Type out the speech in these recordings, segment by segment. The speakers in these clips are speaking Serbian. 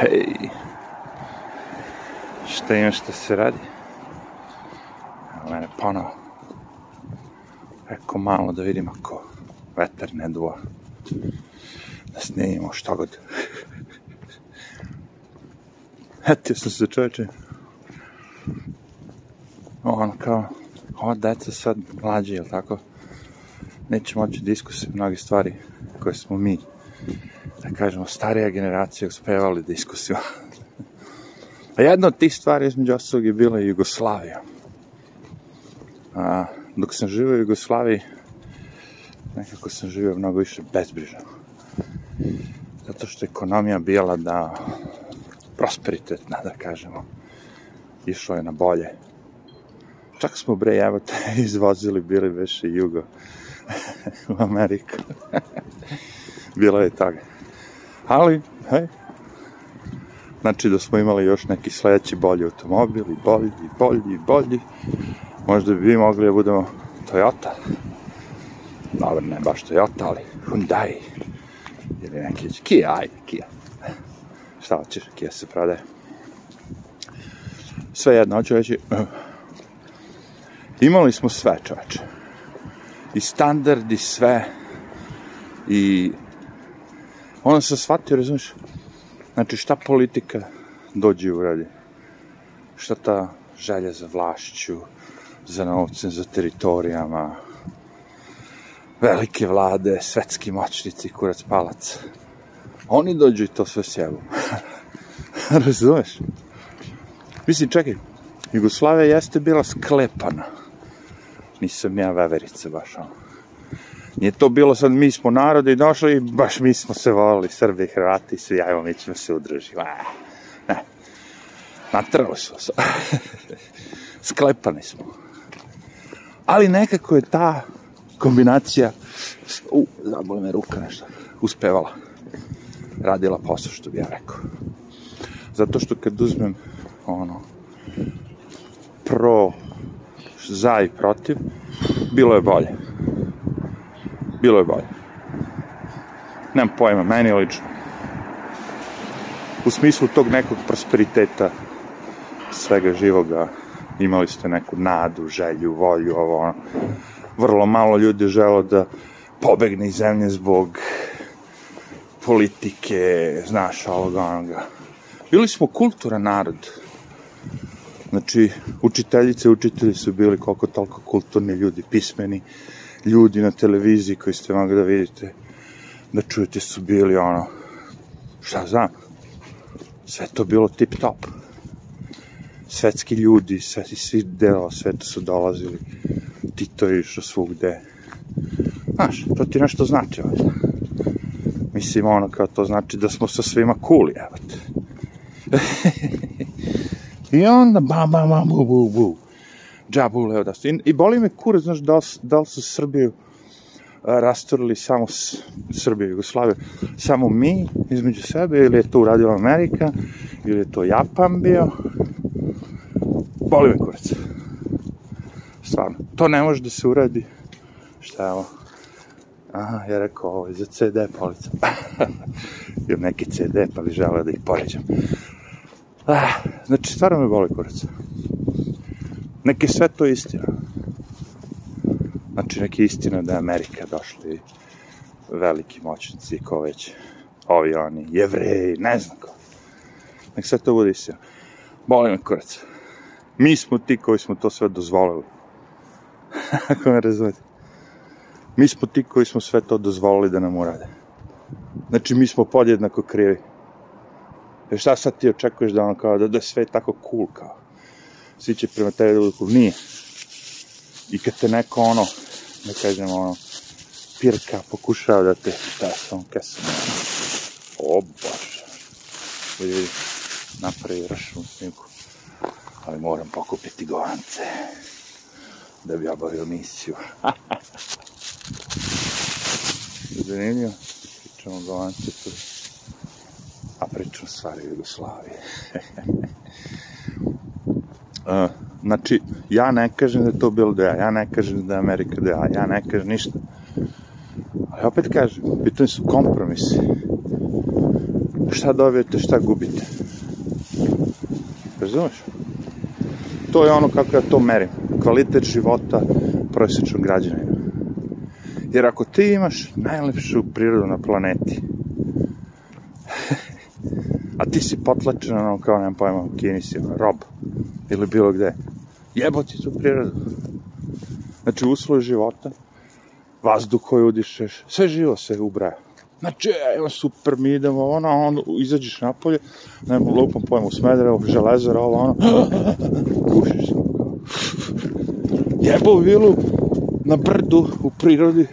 Hej, šta ima šta se radi? Evo mene ponovo. Eko malo da vidim ako vetar ne duva. Da snimimo šta god. Etio sam se čoveče. Ono kao, ova deca sad mlađe, jel tako? Neće moći diskusije mnoge stvari koje smo mi da kažemo, starija generacija uspevali da iskusimo. A jedna od tih stvari, između ostalog, je bila Jugoslavija. A, dok sam živio u Jugoslaviji, nekako sam živio mnogo više bezbrižno. Zato što ekonomija bila da prosperitetna, da kažemo. Išlo je na bolje. Čak smo, bre, evo te, izvozili, bili veše jugo u Ameriku. Bilo je toga. Ali, hej, znači da smo imali još neki sledeći bolji automobil i bolji, i bolji, i bolji. Možda bi mogli da budemo Toyota. Dobro, ne baš Toyota, ali Hyundai. Ili neki Kia, ajde, Kia. Šta hoćeš, Kia se prodaje. Sve jedno, hoću reći, imali smo sve, čoveče. I standard, i sve. I onda sam shvatio, razumiješ, znači šta politika dođe u radi, šta ta želja za vlašću, za novcem, za teritorijama, velike vlade, svetski moćnici, kurac palac. Oni dođu i to sve sjebu. Razumeš? Mislim, čekaj, Jugoslavija jeste bila sklepana. Nisam ja veverica baš ono. Nije to bilo sad mi smo narod i došli i baš mi smo se volili, Srbi, Hrvati, svi, ajmo, mi ćemo se udružiti. Ne. Natrali smo se. Sklepani smo. Ali nekako je ta kombinacija, u, zaboli me ruka nešto, uspevala. Radila posao, što bi ja rekao. Zato što kad uzmem, ono, pro, za i protiv, bilo je bolje bilo je bolje. Nemam pojma, meni lično. U smislu tog nekog prosperiteta svega živoga imali ste neku nadu, želju, volju, ovo ono. Vrlo malo ljudi želo da pobegne iz zemlje zbog politike, znaš, ovoga, onoga. Bili smo kulturan narod. Znači, učiteljice, učitelji su bili koliko toliko kulturni ljudi, pismeni, ljudi na televiziji koji ste mogli da vidite, da čujete su bili ono, šta znam, sve to bilo tip top. Svetski ljudi, sve, svi dela sveta su dolazili, Tito je išao svugde. Znaš, to ti nešto znači, ovdje. Mislim, ono, kao to znači da smo sa svima cool, evo te. I onda, bam, bam, bam, bu, bu, bu džabule da su. I, I boli me kurac, znaš, da li, da li su Srbiju rastorili samo s, Srbiju i Jugoslaviju, samo mi između sebe, ili je to uradila Amerika, ili je to Japan bio. Boli me kurac. Stvarno. To ne može da se uradi. Šta je ovo? Aha, ja rekao, ovo je za CD polica. Imam neki CD, pa bi želeo da ih poređam. Ah, znači, stvarno me boli kurac. Neki sve to istina. Znači, neki istina da je Amerika došli veliki moćnici, ko već, ovi oni, jevreji, ne znam ko. Nek sve to bude istina. Boli me kurac. Mi smo ti koji smo to sve dozvolili. Ako me razumete. Mi smo ti koji smo sve to dozvolili da nam urade. Znači, mi smo podjednako krivi. Jer šta sad ti očekuješ da ono kao, da, da je sve tako cool kao? Svi će prema tebi da budu nije. I kad te neko ono, da kažemo ono, pirka pokušava da te, šta sa ovom kesom, o bože, vidi, vidi, napravi rašnu snimku, ali moram pokupiti govance, da bi obavio misiju. Zanimljivo, pričamo govance a pričamo stvari Jugoslavije. Uh, znači, ja ne kažem da je to bilo da ja, ja ne kažem da je Amerika da ja, ja ne kažem ništa. Ali opet kažem, pitanje su kompromisi. šta dobijete, šta gubite. Razumeš? To je ono kako ja to merim. Kvalitet života prosječnog građanina. Jer ako ti imaš najlepšu prirodu na planeti, a ti si potlačen ono kao, nemam pojma, u Kini si, rob, ili bilo gde, jebo ti tu prirodu. Znači, uslovi života, vazduh koji udišeš, sve živo se ubraja. Znači, evo, super, mi idemo, ono, ono, izađeš napolje, nema lupom pojma u Smederevo, železara, ovo, ono, gušiš se. Jebo vilu na brdu, u prirodi,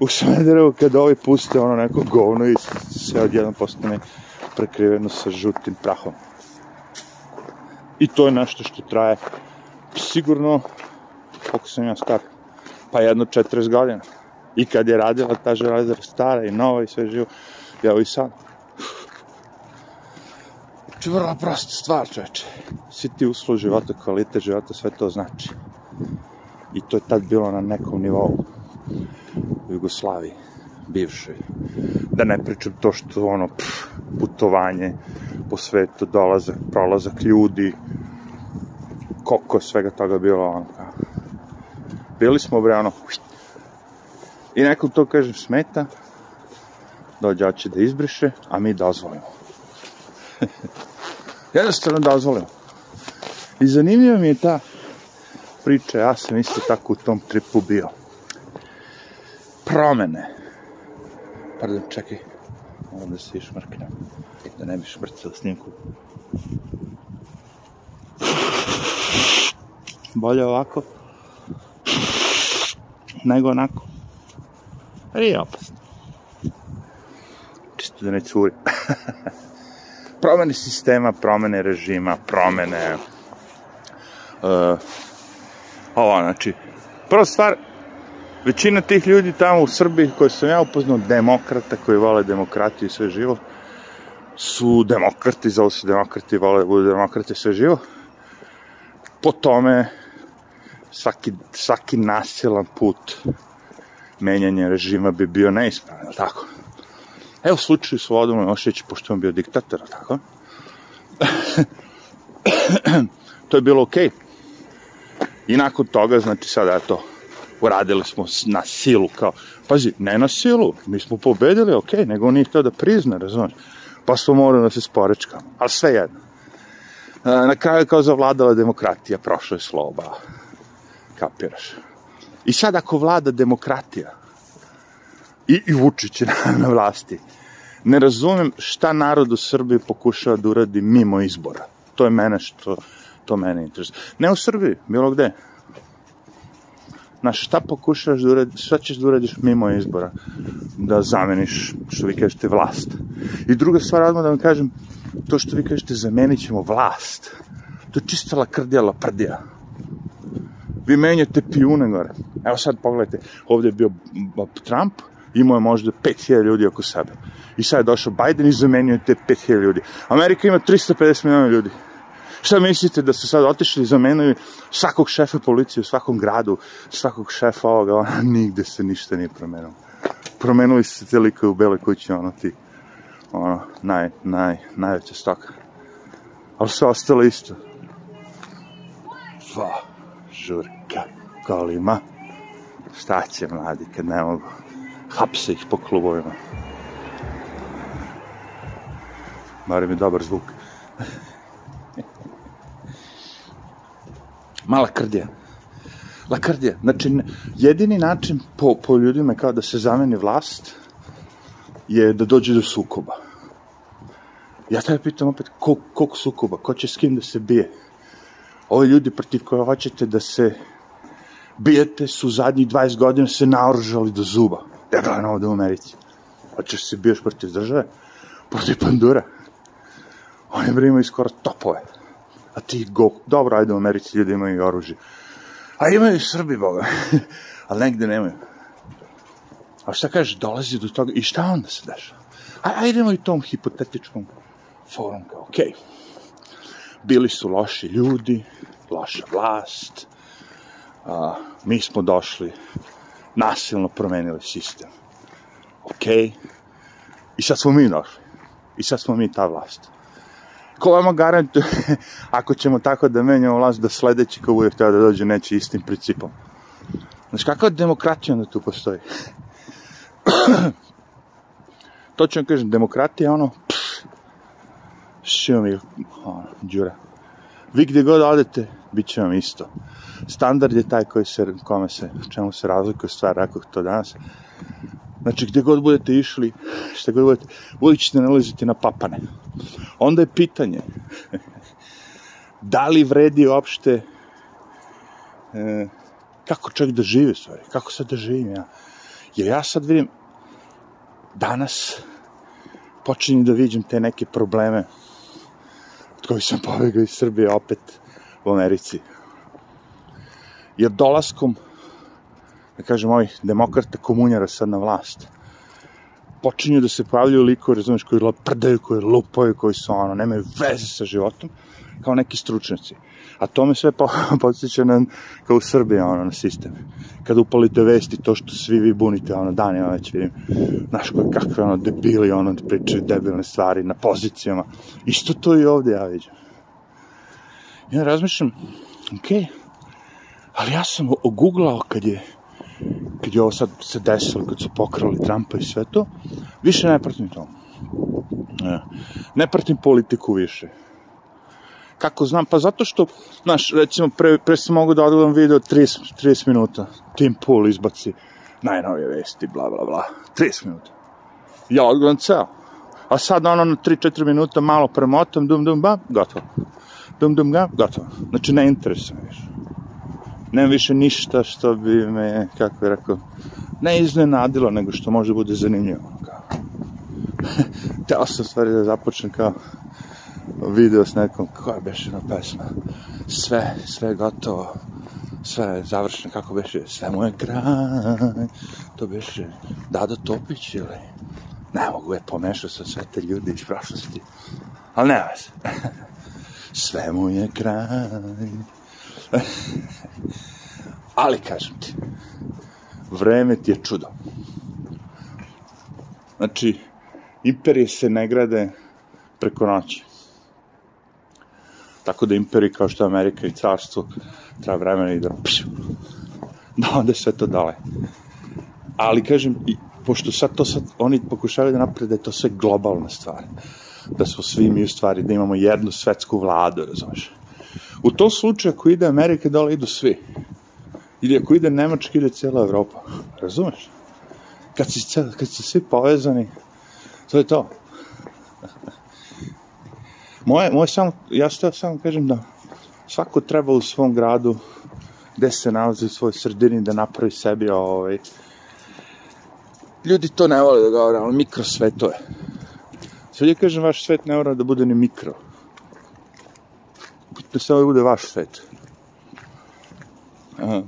u Smederevu, kada ovi puste ono neko govno i sve odjednom postane prekriveno sa žutim prahom. I to je nešto što traje sigurno, koliko sam ja star, pa jedno 40 godina. I kad je radila ta železara stara i nova i sve živo, ja i sad. Znači, vrlo prosta stvar, čoveče. Svi ti uslov života, kvalitet života, sve to znači. I to je tad bilo na nekom nivou. U Jugoslaviji, bivšoj. Da ne pričam to što, ono, pff, putovanje po svetu, dolazak, prolazak ljudi, koliko svega toga bilo, ono, kao. Bili smo, bre, ono, I nekom to, kažem, smeta, dođe hoće da izbriše, a mi dozvolimo. Jednostavno dozvolimo. I zanimljiva mi je ta priča, ja sam isto tako u tom tripu bio. Promene. Pardon, čekaj, moram da se išmrknem, da ne bi šmrcao snimku. Bolje ovako, nego onako. Ali je opasno. Čisto da ne curi. promene sistema, promene režima, promene... Uh, ovo, znači, prva stvar, većina tih ljudi tamo u Srbiji koje sam ja upoznao, demokrata koji vole demokratiju i sve živo, su demokrati, zove se demokrati, vole da budu demokrati sve živo. Po tome, svaki, svaki nasilan put menjanja režima bi bio neispravan, je tako? Evo slučaju Slobodana Miloševića, pošto on bio diktator, tako? to je bilo okej. Okay. I nakon toga, znači sada eto, uradili smo na silu, kao, pazi, ne na silu, mi smo pobedili, okej, okay, nego on nije htio da prizna, razumiješ? Pa smo morali da se sporečkamo, ali sve jedno. Na kraju kao zavladala demokratija, prošlo je sloba, kapiraš. I sad ako vlada demokratija, i, i Vučić je na, na vlasti, ne razumem šta narod u Srbiji pokušava da uradi mimo izbora. To je mene što, to mene interesuje. Ne u Srbiji, bilo gde. Znaš, šta pokušavaš da uradiš, šta ćeš da uradiš mimo izbora? Da zameniš, što vi kažete, vlast. I druga stvar, odmah da vam kažem, to što vi kažete, zamenit ćemo vlast. To je čista lakrdija, laprdija. Vi menjate pijune gore. Evo sad pogledajte, ovde je bio Trump, imao je možda 5000 ljudi oko sebe. I sad je došao Biden i zamenio te 5000 ljudi. Amerika ima 350 miliona ljudi. Šta mislite da su sad otišli i zamenuju svakog šefa policije u svakom gradu, svakog šefa ovoga, ona, nigde se ništa nije promenilo. Promenuli su se teliko u Beloj kući, ono ti, ono, naj, naj, najveća stoka. Ali sve ostalo isto. Va, žurka, kolima. Šta će mladi kad ne mogu? Hapse ih po klubovima. Barem je dobar zvuk. Mala krdija. Lakrdija. Znači, jedini način po, po ljudima kao da se zameni vlast je da dođe do sukoba. Ja tebe pitam opet, kol, koliko sukoba, ko će s kim da se bije? Ovi ljudi protiv koje hoćete da se bijete su zadnjih 20 godina se naoružali do zuba. Ja gledam ovde u Americi. Hoćeš se biješ protiv države? Protiv pandura. Oni bre imaju skoro topove. A ti go, dobro, ajde u Americi ljudi imaju oružje. A imaju i Srbi, boga. Ali negde nemaju. A šta kažeš, dolazi do toga, i šta onda se dešava? A, ajdemo i tom hipotetičkom forum, kao, okej. Okay. Bili su loši ljudi, loša vlast, a, mi smo došli, nasilno promenili sistem. Okej. Okay. I sad smo mi došli. I sad smo mi ta vlast. Ko vama garantuje, ako ćemo tako da menjamo vlast, da sledeći ko bude htio da dođe neće istim principom. Znaš, kakva demokratija onda tu postoji? to ću vam kažem, demokratija je ono, šio mi, ono, džura. Vi gde god odete, bit će vam isto. Standard je taj koji se, kome se, čemu se razlikuje stvar, rekao to danas. Znači, gde god budete išli, šta god budete, uvijek ćete nalaziti na papane. Onda je pitanje, da li vredi uopšte e, kako čovjek da živi stvari, kako sad da živim ja. Jer ja sad vidim, danas počinjem da vidim te neke probleme od kojih sam pobegao iz Srbije opet u Americi. Jer dolaskom, da kažem, ovih demokrata komunjara sad na vlast, počinju da se pojavljaju likovi, razumiješ, koji prdaju, koji lupaju, koji su ono, nemaju veze sa životom, kao neki stručnjaci. A to me sve podsjeća na, kao u Srbiji, ono, na sistem. Kada upalite vesti, to što svi vi bunite, ono, danima već vidim, znaš, koje kakve, ono, debili, ono, da pričaju debilne stvari na pozicijama. Isto to i ovde ja vidim. Ja razmišljam, okej, okay, ali ja sam ogooglao kad je kad je ovo sad se desilo, kad su pokrali Trumpa i sve to, više ne pratim to. Ne, ne pratim politiku više. Kako znam? Pa zato što, znaš, recimo, pre, pre sam mogu da odgledam video 30, 30 minuta. Tim Pool izbaci najnovije vesti, bla, bla, bla. 30 minuta. Ja odgledam ceo. A sad ono na 3-4 minuta malo premotam, dum, dum, ba, gotovo. Dum, dum, ga, gotovo. Znači, ne interesuje više. Nemam više ništa što bi me, kako je rekao, ne iznenadilo, nego što može bude zanimljivo. Teo sam stvari da započnem kao video s nekom, koja beše na pesma, sve, sve gotovo, sve je završeno, kako beše, sve mu je kraj, to beše Dado Topić ili, ne mogu je pomešao sa sve te ljudi iz prošlosti, ali nema se, sve mu je kraj, ali kažem ti, vreme ti je čudo. Znači, imperije se ne grade preko noći. Tako da imperiji kao što je Amerika i carstvo treba vremena i da pšu, da onda sve to dale. Ali kažem, i, pošto sad to sad, oni pokušavaju da naprede to sve globalna stvar. Da smo svi mi u stvari, da imamo jednu svetsku vladu, razumeš. U tom slučaju, ako ide Amerika, dole idu svi. Ili ako ide Nemačka, ide cijela Evropa. Razumeš? Kad si, kad si svi povezani, to je to. Moje, moje samo, ja ste samo kažem da svako treba u svom gradu gde se nalazi u svojoj sredini da napravi sebi ovaj, ljudi to ne vole da govore, ali mikro svetove. Sve ja kažem, vaš svet ne mora da bude ni mikro. Samo da bude vaš svet. Aha.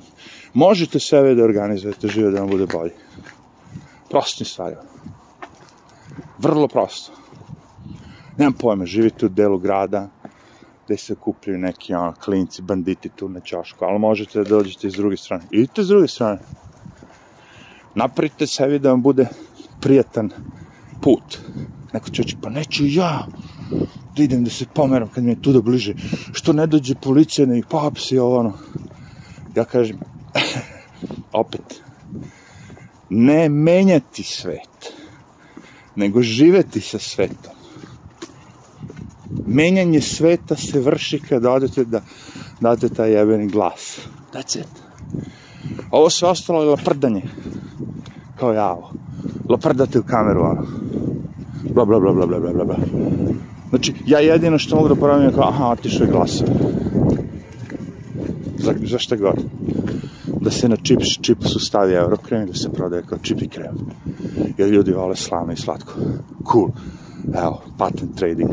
Možete sebe da organizujete žive da vam bude bolje. Prostim stvarima. Vrlo prosto nemam pojma, živite u delu grada, gde se kupljaju neki ono, klinci, banditi tu na čošku, ali možete da dođete iz druge strane. Idite iz druge strane. Napravite sebi da vam bude prijatan put. Neko će oći, pa neću ja da idem da se pomeram kad mi je tu da bliže. Što ne dođe policija, ne ih pohapsi ovo ono. Ja kažem, opet, ne menjati svet, nego živeti sa svetom menjanje sveta se vrši kad odete da date taj jebeni glas. That's it. Ovo sve ostalo je laprdanje. Kao ja ovo. Laprdate u kameru, ono. Bla, bla, bla, bla, bla, bla, bla. Znači, ja jedino što mogu da poravim je kao, aha, otišao je glas. Za, za šta god. Da se na čip, čipsu stavi eurokrem i da se prodaje kao čip i krem. Jer ljudi vole slano i slatko. Cool. Evo, patent trading.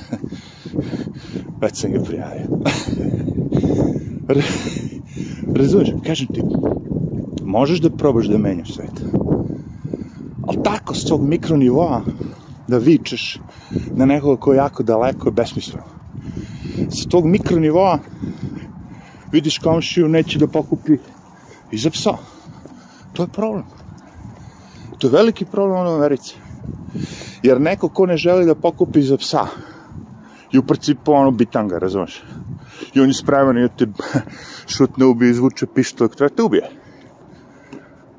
Već sam ga prijavio. Razumeš, kažem ti, možeš da probaš da menjaš svet. Ali tako, s tog mikronivoa, da vičeš na nekoga ko je jako daleko je besmisleno. Sa tog mikronivoa vidiš komšiju, neće da pokupi i za psa. To je problem. To je veliki problem u Americi. Jer neko ko ne želi da pokupi za psa, i u principu ono bitanga, razumeš? I on je spreman i da te šutne ubije, izvuče pištol, treba te ubije.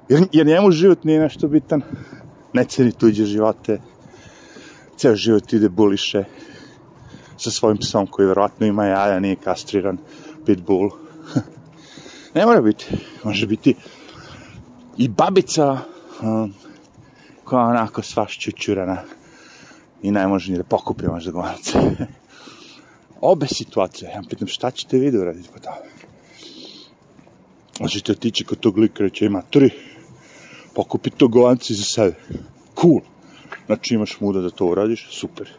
Jer, jer njemu život nije nešto bitan, ne ceni tuđe živote, ceo život ide buliše sa svojim psom koji verovatno ima jaja, nije kastriran, pitbull. ne mora biti, može biti i babica um, koja onako svaš čučurana i ni da pokupi možda govanac. Obe situacije, ja pitam šta ćete vi da uraditi po tome? Možete otići kod tog lika reći, ima tri, pokupi to govanci za sebe. Cool. Znači imaš muda da to uradiš, super.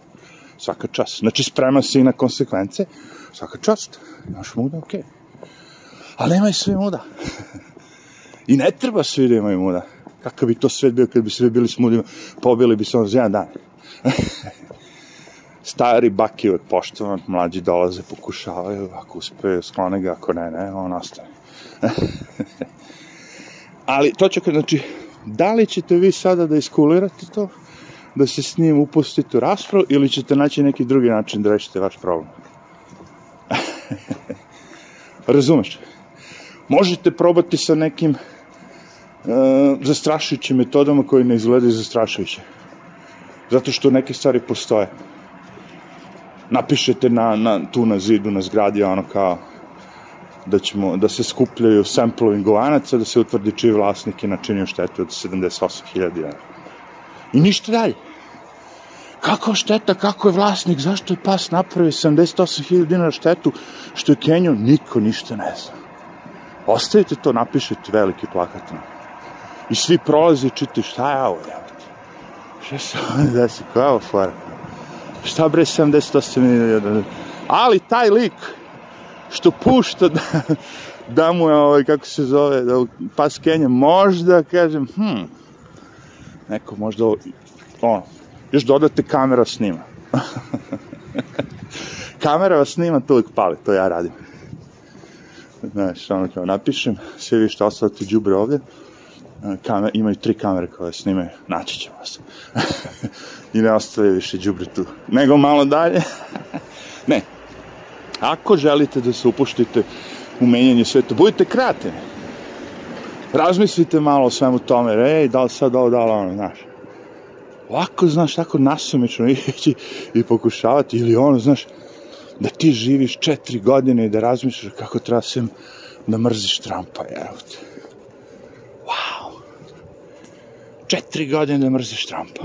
Svaka čast. Znači spreman si na konsekvence, svaka čast. Imaš muda, okej. Okay. Ali nemaj sve muda. I ne treba svi da imaju muda. Kakav bi to svet bio kad bi svi bili s mudima, pobili bi se ono za jedan dan. Stari baki uvek poštovan, mlađi dolaze, pokušavaju, ako uspeju, sklone ga, ako ne, ne, on ostane. Ali to će, znači, da li ćete vi sada da iskulirate to, da se s njim upustite u raspravu, ili ćete naći neki drugi način da rešite vaš problem? Razumeš? Možete probati sa nekim uh, zastrašujućim metodama koji ne izgledaju zastrašujuće. Zato što neke stvari postoje. Napišete na, na, tu na zidu, na zgradi, ono kao da, ćemo, da se skupljaju samplovi govanaca, da se utvrdi čiji vlasnik je načinio štetu od 78.000 dinara. I ništa dalje. Kako šteta, kako je vlasnik, zašto je pas napravio 78.000 dinara štetu, što je Kenjo, niko ništa ne zna. Ostavite to, napišete veliki plakat. I svi prolaze i čitaju šta je ovo, javite. Šta se ovo desi, koja je ovo fora? Šta bre 78.000 dinara? Ali taj lik, što pušta da, da mu je, ovaj, kako se zove, da pas Kenja, možda, kažem, hm, neko možda, ono, još dodate kamera snima. kamera vas snima, to uvijek pali, to ja radim. Znaš, ono kao napišem, sve vi što ostavate džubre ovde, kamer, imaju tri kamere koje snimaju, naći ćemo vas. I ne ostaje više džubre tu. Nego malo dalje. ne, Ako želite da se upuštite u menjanje sveta, budite kreativni. Razmislite malo o svemu tome, ej, da li sad ovo, da li ono, znaš. Ovako, znaš, tako nasumično ići i pokušavati, ili ono, znaš, da ti živiš četiri godine i da razmišljaš kako treba sem da mrziš Trumpa, evo te. Wow. Četiri godine da mrziš Trumpa.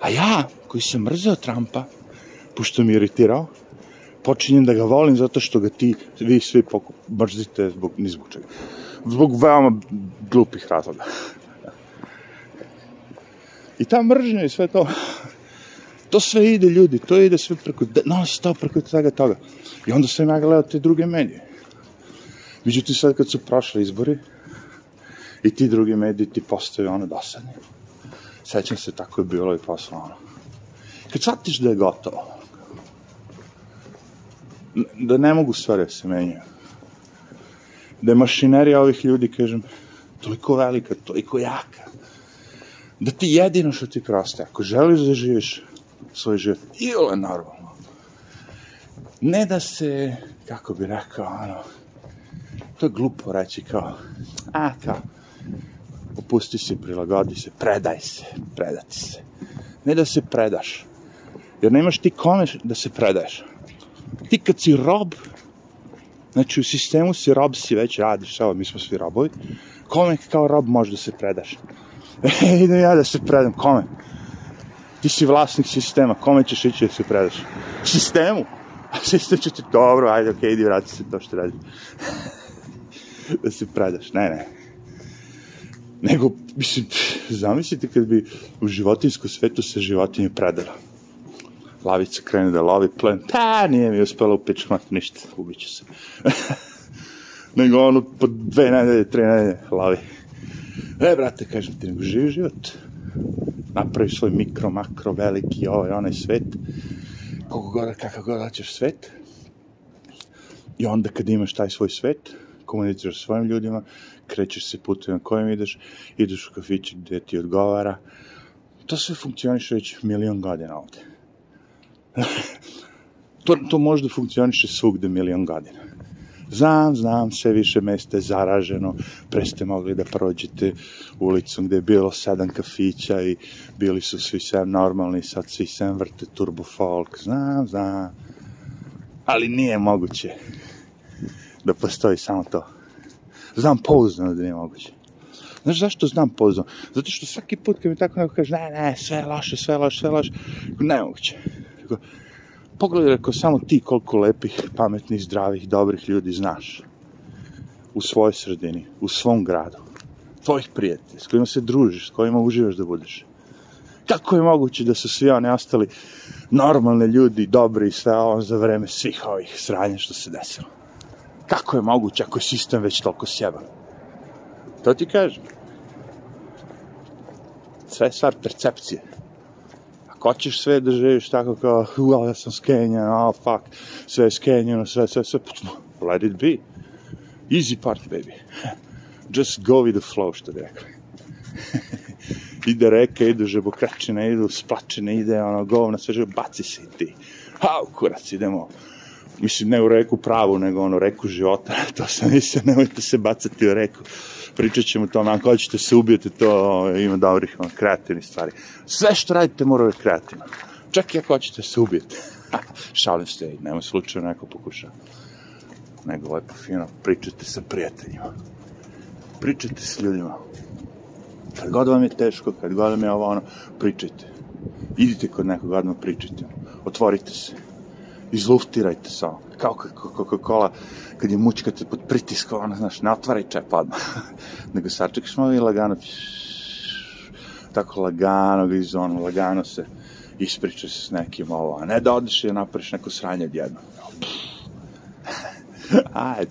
A ja, koji sam mrzeo Trumpa, pošto mi je iritirao, počinjem da ga volim zato što ga ti, vi svi mrzite zbog, ni zbog čega. Zbog veoma glupih razloga. I ta mržnja i sve to, to sve ide ljudi, to ide sve preko, non stop preko toga toga. I onda sam ja gledao te druge medije. Međutim, sad kad su prošli izbori, i ti drugi mediji ti postaju ono dosadni. Sećam se, tako je bilo i posle ono. Kad shvatiš da je gotovo, da ne mogu stvari da se menjaju. Da je mašinerija ovih ljudi, kažem, toliko velika, toliko jaka, da ti jedino što ti proste, ako želiš da živiš svoj život, ili normalno, ne da se, kako bi rekao, ono, to je glupo reći kao, a, kao, opusti se, prilagodi se, predaj se, predati se. Ne da se predaš, jer nemaš ti kome da se predaješ ti kad si rob, znači u sistemu si rob, si već radiš, evo, mi smo svi robovi, kome kao rob možeš da se predaš? E, idem ja da se predam, kome? Ti si vlasnik sistema, kome ćeš ići da se predaš? Sistemu? A sistem će ti, dobro, ajde, okej, okay, idi, vrati se to što radi. da se predaš, ne, ne. Nego, mislim, zamislite kad bi u životinskom svetu se životinje predala lavica krene da lovi plen, pa nije mi uspelo u pičmat, ništa, ubiću se. nego ono po dve nedelje, tre nedelje lovi. E, brate, kažem ti, nego živi život. Napravi svoj mikro, makro, veliki, ovaj, onaj svet. Koliko god, kakav god hoćeš svet. I onda kad imaš taj svoj svet, komuniciraš sa svojim ljudima, krećeš se putem na kojem ideš, ideš u kafiće gde ti odgovara, To sve funkcioniše već milion godina ovde. to, to možda funkcioniše svugde milion godina. Znam, znam, sve više mesta je zaraženo, pre ste mogli da prođete ulicom gde je bilo sedam kafića i bili su svi sve normalni, sad svi sve vrte turbo folk, znam, znam. Ali nije moguće da postoji samo to. Znam pouzdano da nije moguće. Znaš zašto znam pouzdano? Zato što svaki put kad mi tako neko kaže, ne, ne, sve je loše, sve je loše, sve je loše, nemoguće. Pogledaj, ako samo ti koliko lepih, pametnih, zdravih, dobrih ljudi znaš u svojoj sredini, u svom gradu, tvojih prijatelja, s kojima se družiš, s kojima uživaš da budeš. Kako je moguće da su svi oni ostali normalne ljudi, dobri i sve ovo za vreme svih ovih sranja što se desilo? Kako je moguće ako je sistem već toliko sjeban? To ti kažem. Sve je stvar percepcije. Ako ćeš sve da živiš tako kao, wow, ja sam skenjan, oh, fuck, sve je skenjeno, sve, sve, sve, let it be. Easy part, baby. Just go with the flow, što bi rekli. ide reka, idu žebokračine, idu splačine, ide ono, govna, sve živo, baci se i ti. Ha, kurac, idemo. Mislim, ne u reku pravu, nego ono, reku života. to sam mislio, nemojte se bacati u reku pričat ćemo to, ako hoćete se ubijete, to ima dobrih ono, kreativnih stvari. Sve što radite mora biti kreativno. Čak i ako hoćete se ubijete. Šalim se, nema slučajno neko pokuša. Nego lepo fino, pričate sa prijateljima. Pričajte s ljudima. Kad god vam je teško, kad god vam je ovo ono, pričajte. Idite kod nekog, odmah pričajte. Otvorite se. Izluftirajte samo kao Coca-Cola, kad je mučkate pod pritiskom, ono, znaš, ne otvaraj čep odmah, nego sačekaš malo i lagano, tako lagano ga iz ono, lagano se ispričaš se s nekim ovo, a ne da odeš i napraviš neko sranje odjedno. Ajde.